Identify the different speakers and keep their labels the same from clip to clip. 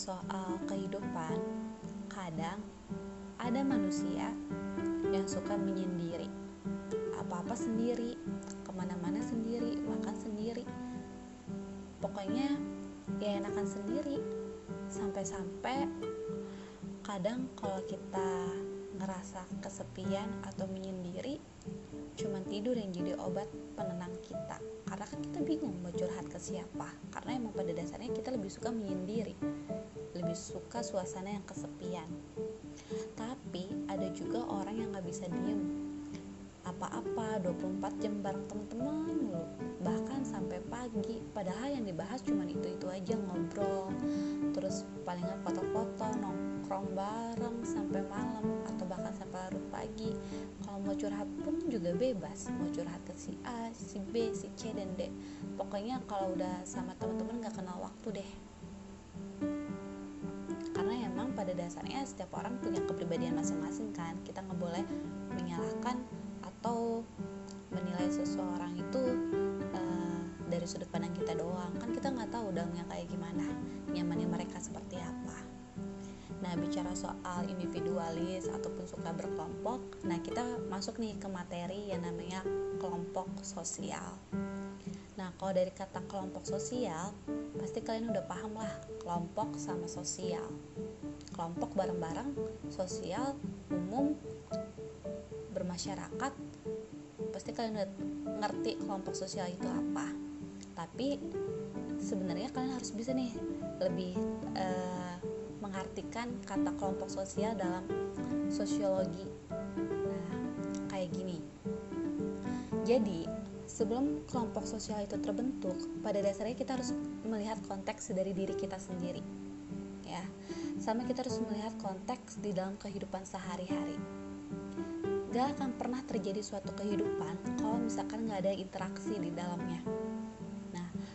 Speaker 1: soal kehidupan, kadang ada manusia yang suka menyendiri. Apa-apa sendiri, ke mana-mana sendiri, makan sendiri. Pokoknya ya enakan sendiri. Sampai-sampai kadang kalau kita ngerasa kesepian atau menyendiri, tidur yang jadi obat penenang kita. Karena kan kita bingung mau curhat ke siapa. Karena emang pada dasarnya kita lebih suka menyendiri. Lebih suka suasana yang kesepian. Tapi ada juga orang yang nggak bisa diem. Apa-apa 24 jam bareng temen-temen mulu. Bahkan sampai pagi. Padahal yang dibahas cuma itu-itu aja ngobrol. Terus palingan foto-foto nongkrong bareng sampai malam atau bahkan sampai larut pagi. Kalau mau curhat pun juga bebas mau curhat ke si A, si B, si C dan D. Pokoknya kalau udah sama teman-teman nggak kenal waktu deh. Karena emang pada dasarnya setiap orang punya kepribadian masing-masing kan. Kita nggak boleh menyalahkan atau menilai seseorang itu uh, dari sudut pandang kita doang. Kan kita nggak tahu dalamnya kayak gimana nyamannya mereka seperti apa nah bicara soal individualis ataupun suka berkelompok nah kita masuk nih ke materi yang namanya kelompok sosial. Nah kalau dari kata kelompok sosial pasti kalian udah paham lah kelompok sama sosial. Kelompok bareng-bareng sosial umum bermasyarakat pasti kalian udah ngerti kelompok sosial itu apa. Tapi sebenarnya kalian harus bisa nih lebih uh, mengartikan kata kelompok sosial dalam sosiologi. Nah kayak gini. Jadi sebelum kelompok sosial itu terbentuk pada dasarnya kita harus melihat konteks dari diri kita sendiri ya. Sama kita harus melihat konteks di dalam kehidupan sehari-hari. Gak akan pernah terjadi suatu kehidupan kalau misalkan gak ada interaksi di dalamnya.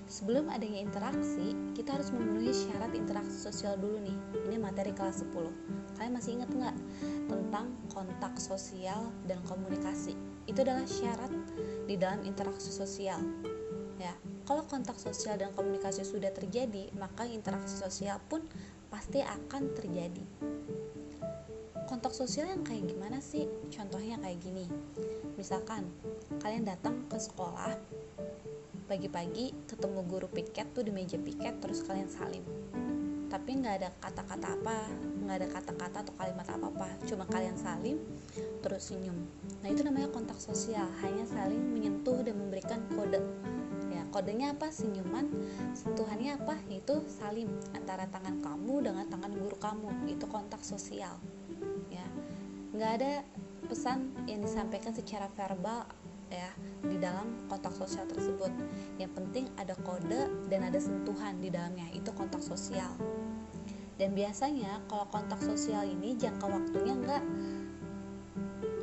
Speaker 1: Sebelum adanya interaksi, kita harus memenuhi syarat interaksi sosial dulu nih. Ini materi kelas 10. Kalian masih ingat nggak tentang kontak sosial dan komunikasi? Itu adalah syarat di dalam interaksi sosial. Ya, kalau kontak sosial dan komunikasi sudah terjadi, maka interaksi sosial pun pasti akan terjadi kontak sosial yang kayak gimana sih? Contohnya kayak gini. Misalkan kalian datang ke sekolah pagi-pagi ketemu guru piket tuh di meja piket terus kalian salim. Tapi nggak ada kata-kata apa nggak ada kata-kata atau kalimat apa-apa. Cuma kalian salim terus senyum. Nah itu namanya kontak sosial. Hanya saling menyentuh dan memberikan kode. Ya kodenya apa? Senyuman. Sentuhannya apa? Itu salim antara tangan kamu dengan tangan guru kamu. Itu kontak sosial. Ya nggak ada pesan yang disampaikan secara verbal ya di dalam kontak sosial tersebut. Yang penting ada kode dan ada sentuhan di dalamnya itu kontak sosial. Dan biasanya kalau kontak sosial ini jangka waktunya nggak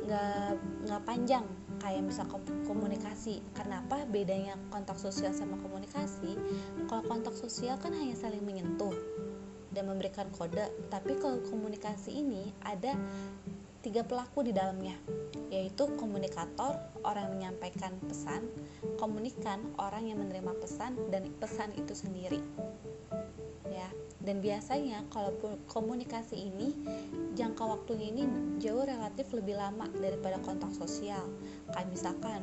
Speaker 1: nggak nggak panjang. Kayak misal komunikasi. Kenapa bedanya kontak sosial sama komunikasi? Kalau kontak sosial kan hanya saling menyentuh dan memberikan kode. Tapi kalau komunikasi ini ada tiga pelaku di dalamnya, yaitu komunikator, orang yang menyampaikan pesan, komunikan, orang yang menerima pesan, dan pesan itu sendiri. Ya, dan biasanya kalau komunikasi ini jangka waktunya ini jauh relatif lebih lama daripada kontak sosial. Kayak misalkan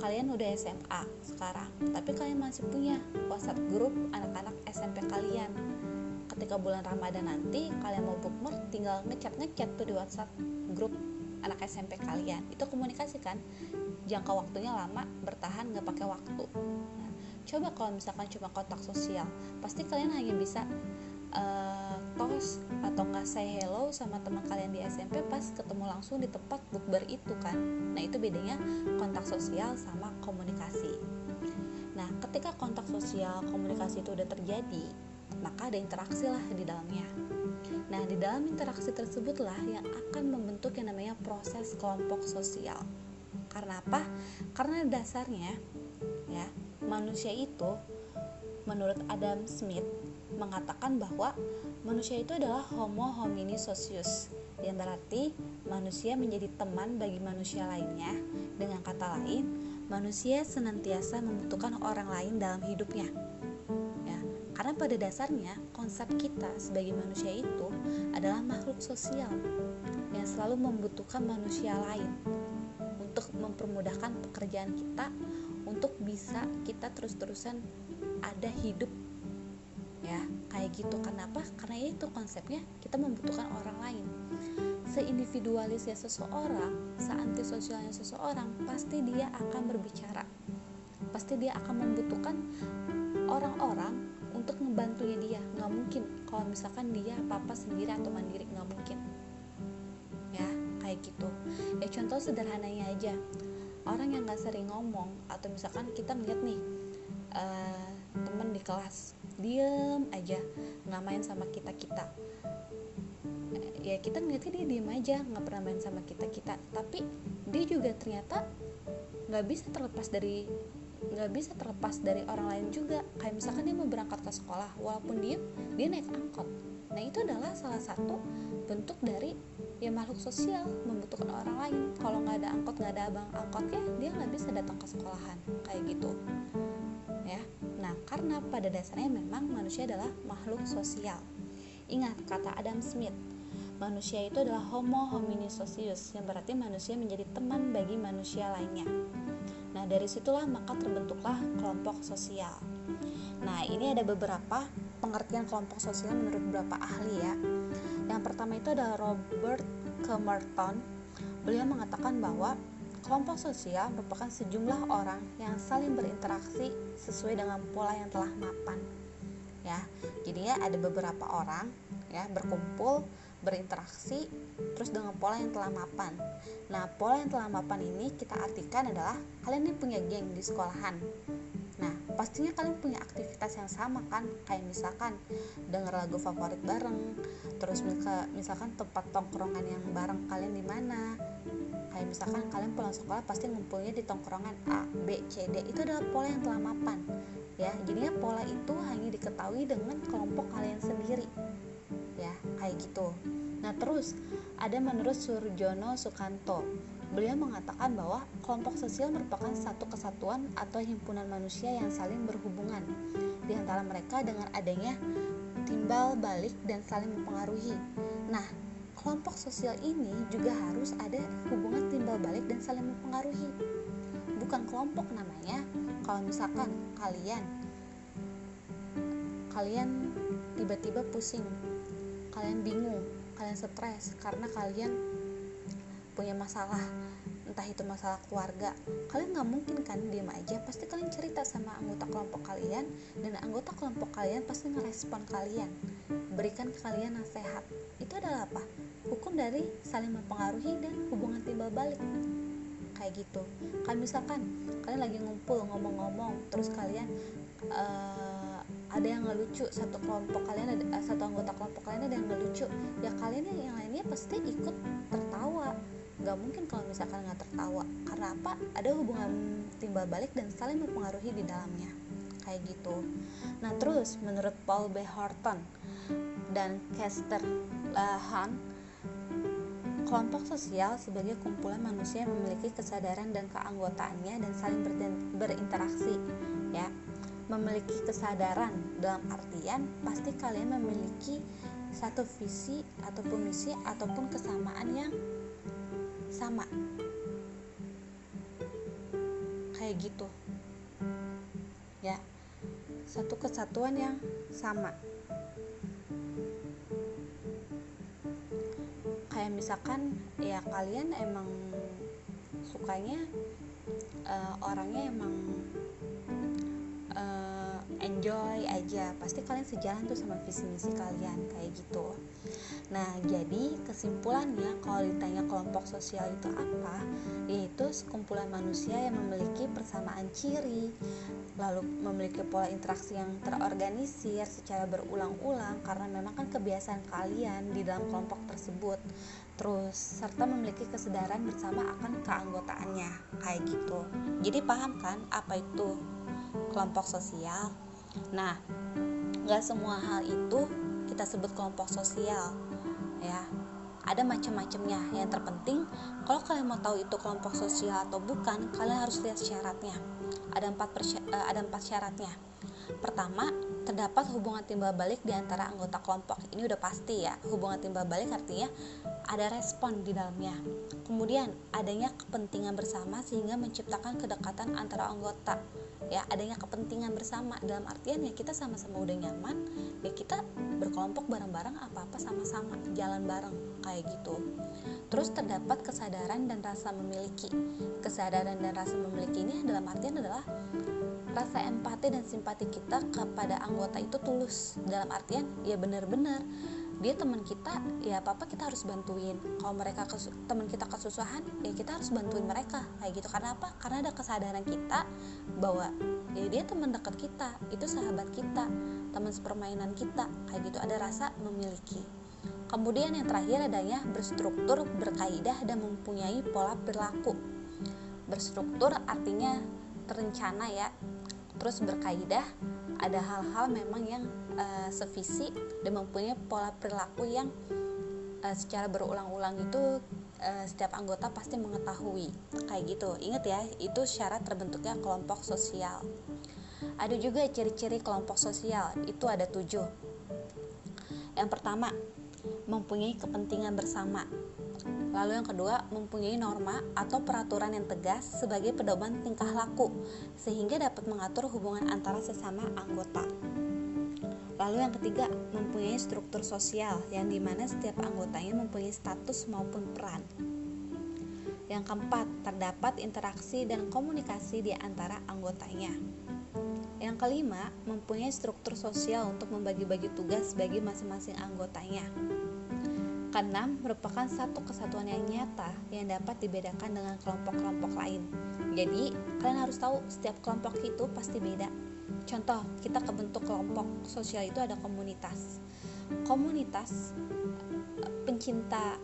Speaker 1: kalian udah SMA sekarang, tapi kalian masih punya WhatsApp grup anak-anak SMP kalian ketika bulan Ramadan nanti kalian mau bookmark tinggal ngechat ngechat tuh di WhatsApp grup anak SMP kalian. Itu komunikasi kan? Jangka waktunya lama bertahan nggak pakai waktu. Nah, coba kalau misalkan cuma kontak sosial pasti kalian hanya bisa uh, tos atau nggak say hello sama teman kalian di SMP pas ketemu langsung di tempat bukber itu kan? Nah itu bedanya kontak sosial sama komunikasi. Nah ketika kontak sosial komunikasi itu udah terjadi maka ada interaksi lah di dalamnya. Nah, di dalam interaksi tersebutlah yang akan membentuk yang namanya proses kelompok sosial. Karena apa? Karena dasarnya ya, manusia itu menurut Adam Smith mengatakan bahwa manusia itu adalah homo homini socius yang berarti manusia menjadi teman bagi manusia lainnya dengan kata lain manusia senantiasa membutuhkan orang lain dalam hidupnya karena pada dasarnya konsep kita sebagai manusia itu adalah makhluk sosial yang selalu membutuhkan manusia lain untuk mempermudahkan pekerjaan kita untuk bisa kita terus-terusan ada hidup ya. Kayak gitu. Kenapa? Karena itu konsepnya kita membutuhkan orang lain. Seindividualisnya seseorang seantisosialnya seseorang pasti dia akan berbicara. Pasti dia akan membutuhkan orang-orang untuk ngebantunya dia. Nggak mungkin. Kalau misalkan dia apa apa sendiri atau mandiri nggak mungkin. Ya kayak gitu. Ya contoh sederhananya aja. Orang yang nggak sering ngomong atau misalkan kita ngeliat nih uh, temen di kelas diem aja nggak main sama kita kita ya kita ngeliatnya dia diem aja nggak pernah main sama kita kita tapi dia juga ternyata nggak bisa terlepas dari nggak bisa terlepas dari orang lain juga. Kayak misalkan dia mau berangkat ke sekolah walaupun dia dia naik angkot. Nah itu adalah salah satu bentuk dari ya makhluk sosial membutuhkan orang lain. Kalau nggak ada angkot nggak ada abang angkotnya dia nggak bisa datang ke sekolahan. Kayak gitu. Ya. Nah karena pada dasarnya memang manusia adalah makhluk sosial. Ingat kata Adam Smith manusia itu adalah homo homini socius yang berarti manusia menjadi teman bagi manusia lainnya Nah, dari situlah maka terbentuklah kelompok sosial. Nah, ini ada beberapa pengertian kelompok sosial menurut beberapa ahli ya. Yang pertama itu adalah Robert Kemerton. Beliau mengatakan bahwa kelompok sosial merupakan sejumlah orang yang saling berinteraksi sesuai dengan pola yang telah mapan. Ya, jadi ya ada beberapa orang ya berkumpul berinteraksi terus dengan pola yang telah mapan. Nah, pola yang telah mapan ini kita artikan adalah kalian ini punya geng di sekolahan. Nah, pastinya kalian punya aktivitas yang sama kan? Kayak misalkan denger lagu favorit bareng, terus misalkan tempat tongkrongan yang bareng kalian di mana. Kayak misalkan kalian pulang sekolah pasti ngumpulnya di tongkrongan A, B, C, D. Itu adalah pola yang telah mapan. Ya, jadinya pola itu hanya diketahui dengan kelompok kalian sendiri kayak gitu. Nah terus ada menurut Surjono Sukanto beliau mengatakan bahwa kelompok sosial merupakan satu kesatuan atau himpunan manusia yang saling berhubungan. Di antara mereka dengan adanya timbal balik dan saling mempengaruhi. Nah kelompok sosial ini juga harus ada hubungan timbal balik dan saling mempengaruhi. Bukan kelompok namanya. Kalau misalkan kalian kalian tiba-tiba pusing kalian bingung kalian stres karena kalian punya masalah entah itu masalah keluarga. Kalian nggak mungkin kan diem aja pasti kalian cerita sama anggota kelompok kalian dan anggota kelompok kalian pasti ngerespon kalian berikan ke kalian nasihat. Itu adalah apa? Hukum dari saling mempengaruhi dan hubungan timbal balik. Kayak gitu. Kan misalkan kalian lagi ngumpul ngomong-ngomong terus kalian uh, ada yang ngelucu satu kelompok kalian ada eh, satu anggota kelompok kalian ada yang ngelucu ya kalian yang, yang lainnya pasti ikut tertawa. Nggak mungkin kalau misalkan nggak tertawa. Karena apa? Ada hubungan timbal balik dan saling mempengaruhi di dalamnya. Kayak gitu. Nah terus menurut Paul B. Horton dan Kester Lahan kelompok sosial sebagai kumpulan manusia yang memiliki kesadaran dan keanggotaannya dan saling berinteraksi ya memiliki kesadaran dalam artian pasti kalian memiliki satu visi ataupun misi ataupun kesamaan yang sama. Kayak gitu. Ya satu kesatuan yang sama. Kayak misalkan ya kalian emang sukanya uh, orangnya emang enjoy aja. Pasti kalian sejalan tuh sama visi misi kalian kayak gitu. Nah jadi kesimpulannya kalau ditanya kelompok sosial itu apa yaitu sekumpulan manusia yang memiliki persamaan ciri lalu memiliki pola interaksi yang terorganisir secara berulang-ulang karena memang kan kebiasaan kalian di dalam kelompok tersebut. Terus serta memiliki kesadaran bersama akan keanggotaannya kayak gitu. Jadi paham kan apa itu kelompok sosial Nah, nggak semua hal itu kita sebut kelompok sosial, ya. Ada macam-macamnya. Yang terpenting, kalau kalian mau tahu itu kelompok sosial atau bukan, kalian harus lihat syaratnya. Ada empat uh, ada empat syaratnya. Pertama, terdapat hubungan timbal balik di antara anggota kelompok. Ini udah pasti ya. Hubungan timbal balik artinya ada respon di dalamnya. Kemudian adanya kepentingan bersama sehingga menciptakan kedekatan antara anggota. Ya, adanya kepentingan bersama dalam artian ya kita sama-sama udah nyaman, ya kita berkelompok bareng-bareng apa-apa sama-sama jalan bareng kayak gitu. Terus terdapat kesadaran dan rasa memiliki. Kesadaran dan rasa memiliki ini dalam artian adalah rasa empati dan simpati kita kepada anggota itu tulus. Dalam artian ya benar-benar. Dia teman kita ya apa apa kita harus bantuin. Kalau mereka teman kita kesusahan ya kita harus bantuin mereka. Kayak gitu. Karena apa? Karena ada kesadaran kita bahwa ya dia teman dekat kita itu sahabat kita teman sepermainan kita. Kayak gitu. Ada rasa memiliki. Kemudian yang terakhir adanya berstruktur berkaidah dan mempunyai pola perilaku berstruktur artinya terencana ya terus berkaidah ada hal-hal memang yang uh, sevisi dan mempunyai pola perilaku yang uh, secara berulang-ulang itu uh, setiap anggota pasti mengetahui. Kayak gitu. Ingat ya itu syarat terbentuknya kelompok sosial. Ada juga ciri-ciri kelompok sosial itu ada tujuh. Yang pertama mempunyai kepentingan bersama Lalu yang kedua, mempunyai norma atau peraturan yang tegas sebagai pedoman tingkah laku sehingga dapat mengatur hubungan antara sesama anggota. Lalu yang ketiga, mempunyai struktur sosial yang di mana setiap anggotanya mempunyai status maupun peran. Yang keempat, terdapat interaksi dan komunikasi di antara anggotanya. Yang kelima, mempunyai struktur sosial untuk membagi-bagi tugas bagi masing-masing anggotanya. Keenam, merupakan satu kesatuan yang nyata yang dapat dibedakan dengan kelompok-kelompok lain. Jadi, kalian harus tahu setiap kelompok itu pasti beda. Contoh, kita kebentuk kelompok sosial itu ada komunitas. Komunitas pencinta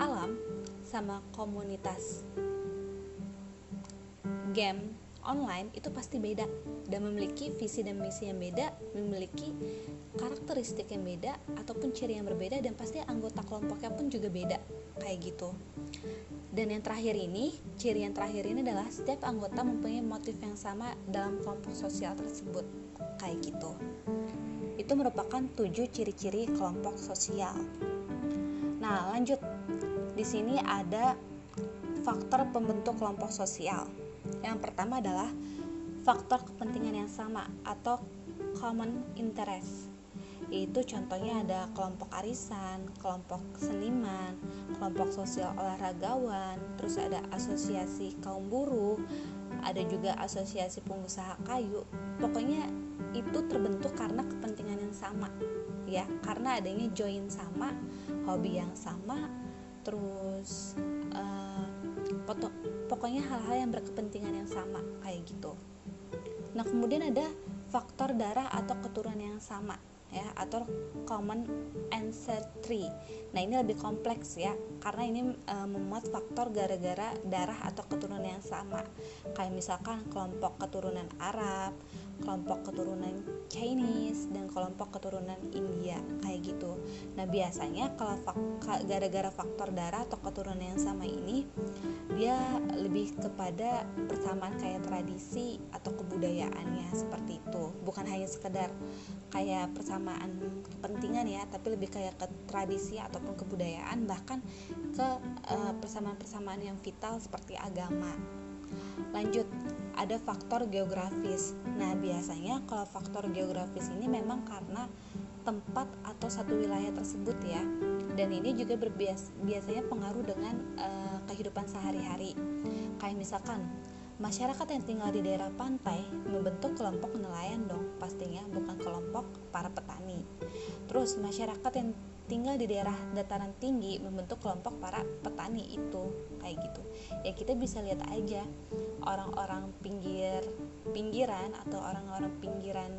Speaker 1: alam sama komunitas game online itu pasti beda dan memiliki visi dan misi yang beda, memiliki karakteristik yang beda ataupun ciri yang berbeda dan pasti anggota kelompoknya pun juga beda kayak gitu. Dan yang terakhir ini, ciri yang terakhir ini adalah setiap anggota mempunyai motif yang sama dalam kelompok sosial tersebut kayak gitu. Itu merupakan tujuh ciri-ciri kelompok sosial. Nah, lanjut. Di sini ada faktor pembentuk kelompok sosial. Yang pertama adalah faktor kepentingan yang sama atau common interest. Itu contohnya ada kelompok arisan, kelompok seniman, kelompok sosial olahragawan, terus ada asosiasi kaum buruh, ada juga asosiasi pengusaha kayu. Pokoknya itu terbentuk karena kepentingan yang sama, ya, karena adanya join sama, hobi yang sama, terus uh, pokoknya hal-hal yang berkepentingan yang sama kayak gitu. Nah kemudian ada faktor darah atau keturunan yang sama ya atau common ancestry. Nah, ini lebih kompleks ya karena ini e, memuat faktor gara-gara darah atau keturunan yang sama. Kayak misalkan kelompok keturunan Arab, kelompok keturunan Chinese dan kelompok keturunan India kayak gitu. Nah biasanya kalau gara-gara faktor darah atau keturunan yang sama ini dia lebih kepada persamaan kayak tradisi atau kebudayaannya seperti itu. Bukan hanya sekedar kayak persamaan kepentingan ya, tapi lebih kayak ke tradisi ataupun kebudayaan bahkan ke uh, persamaan-persamaan yang vital seperti agama Lanjut, ada faktor geografis. Nah, biasanya kalau faktor geografis ini memang karena tempat atau satu wilayah tersebut ya. Dan ini juga berbias biasanya pengaruh dengan uh, kehidupan sehari-hari. Kayak misalkan masyarakat yang tinggal di daerah pantai membentuk kelompok nelayan dong pastinya bukan kelompok para petani. Terus masyarakat yang tinggal di daerah dataran tinggi membentuk kelompok para petani itu kayak gitu. Ya kita bisa lihat aja orang-orang pinggir pinggiran atau orang-orang pinggiran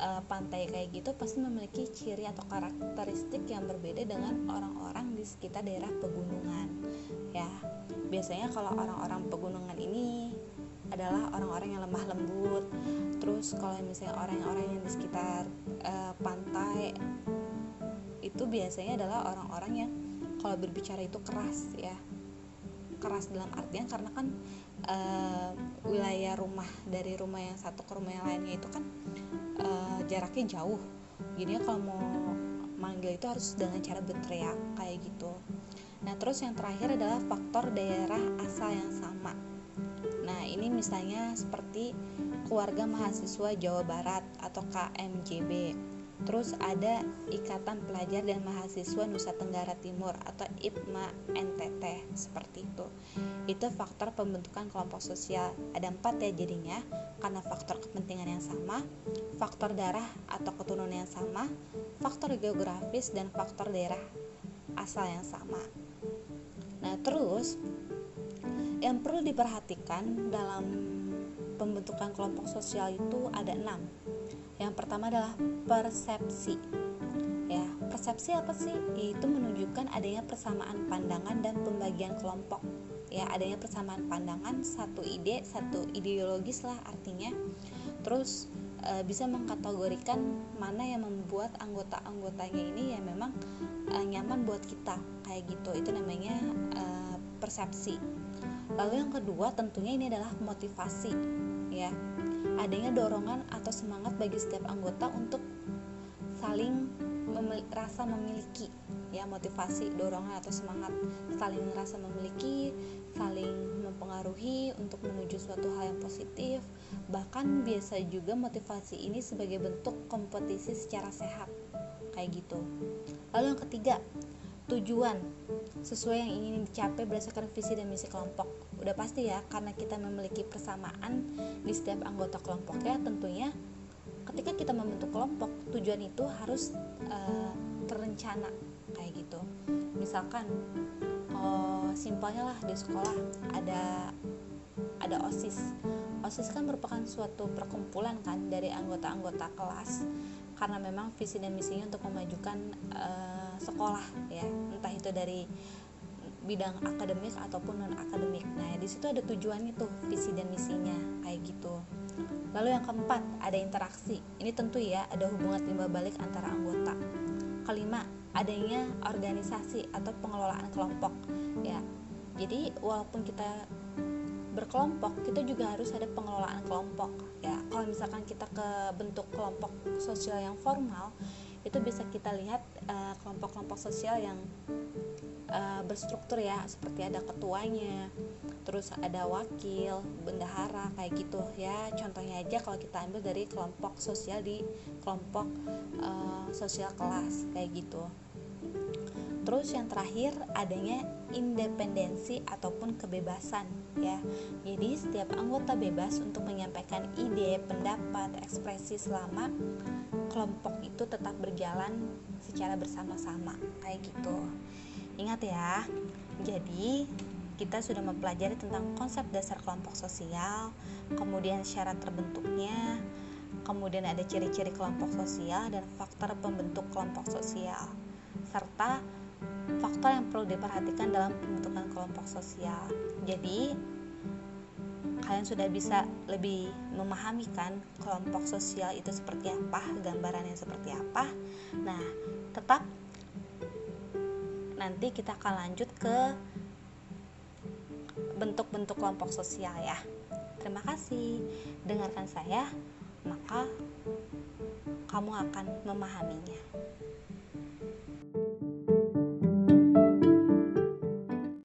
Speaker 1: uh, pantai kayak gitu pasti memiliki ciri atau karakteristik yang berbeda dengan orang-orang di sekitar daerah pegunungan ya. Biasanya kalau orang-orang pegunungan ini adalah orang-orang yang lemah lembut. Terus kalau misalnya orang-orang yang di sekitar uh, pantai itu biasanya adalah orang-orang yang kalau berbicara itu keras ya. Keras dalam artian karena kan uh, wilayah rumah dari rumah yang satu ke rumah yang lainnya itu kan uh, jaraknya jauh. Jadinya kalau mau manggil itu harus dengan cara berteriak kayak gitu. Nah terus yang terakhir adalah faktor daerah asal yang sama. Nah ini misalnya seperti keluarga mahasiswa Jawa Barat atau KMJB Terus ada Ikatan Pelajar dan Mahasiswa Nusa Tenggara Timur atau IPMA NTT seperti itu. Itu faktor pembentukan kelompok sosial. Ada empat ya jadinya karena faktor kepentingan yang sama, faktor darah atau keturunan yang sama, faktor geografis dan faktor daerah asal yang sama. Nah terus yang perlu diperhatikan dalam pembentukan kelompok sosial itu ada enam yang pertama adalah persepsi. Ya, persepsi apa sih? Itu menunjukkan adanya persamaan pandangan dan pembagian kelompok. Ya, adanya persamaan pandangan, satu ide, satu ideologis lah artinya. Terus e, bisa mengkategorikan mana yang membuat anggota-anggotanya ini ya memang e, nyaman buat kita kayak gitu. Itu namanya e, persepsi. Lalu yang kedua tentunya ini adalah motivasi ya adanya dorongan atau semangat bagi setiap anggota untuk saling memil rasa memiliki ya motivasi dorongan atau semangat. Saling rasa memiliki saling mempengaruhi untuk menuju suatu hal yang positif. Bahkan biasa juga motivasi ini sebagai bentuk kompetisi secara sehat. Kayak gitu. Lalu yang ketiga tujuan sesuai yang ingin dicapai berdasarkan visi dan misi kelompok. Udah pasti ya karena kita memiliki persamaan di setiap anggota kelompoknya tentunya ketika kita membentuk kelompok tujuan itu harus uh, terencana kayak gitu. Misalkan oh, simpelnya lah di sekolah ada ada osis. Osis kan merupakan suatu perkumpulan kan dari anggota-anggota kelas karena memang visi dan misinya untuk memajukan uh, sekolah ya entah itu dari bidang akademik ataupun non akademik. Nah, di situ ada tujuannya tuh, visi dan misinya kayak gitu. Lalu yang keempat, ada interaksi. Ini tentu ya, ada hubungan timbal balik antara anggota. Kelima, adanya organisasi atau pengelolaan kelompok. Ya. Jadi, walaupun kita berkelompok, kita juga harus ada pengelolaan kelompok. Ya, kalau misalkan kita ke bentuk kelompok sosial yang formal, itu bisa kita lihat eh, kelompok-kelompok uh, sosial yang uh, berstruktur ya seperti ada ketuanya terus ada wakil bendahara kayak gitu ya. Contohnya aja kalau kita ambil dari kelompok sosial di kelompok uh, sosial kelas kayak gitu Terus yang terakhir adanya independensi ataupun kebebasan ya. Jadi setiap anggota bebas untuk menyampaikan ide, pendapat, ekspresi selama kelompok itu tetap berjalan secara bersama-sama kayak gitu. Ingat ya, jadi kita sudah mempelajari tentang konsep dasar kelompok sosial, kemudian syarat terbentuknya, kemudian ada ciri-ciri kelompok sosial dan faktor pembentuk kelompok sosial, serta faktor yang perlu diperhatikan dalam pembentukan kelompok sosial. Jadi, kalian sudah bisa lebih memahami kan kelompok sosial itu seperti apa, gambarannya seperti apa. Nah, tetap nanti kita akan lanjut ke bentuk-bentuk kelompok sosial ya. Terima kasih. Dengarkan saya, maka kamu akan memahaminya.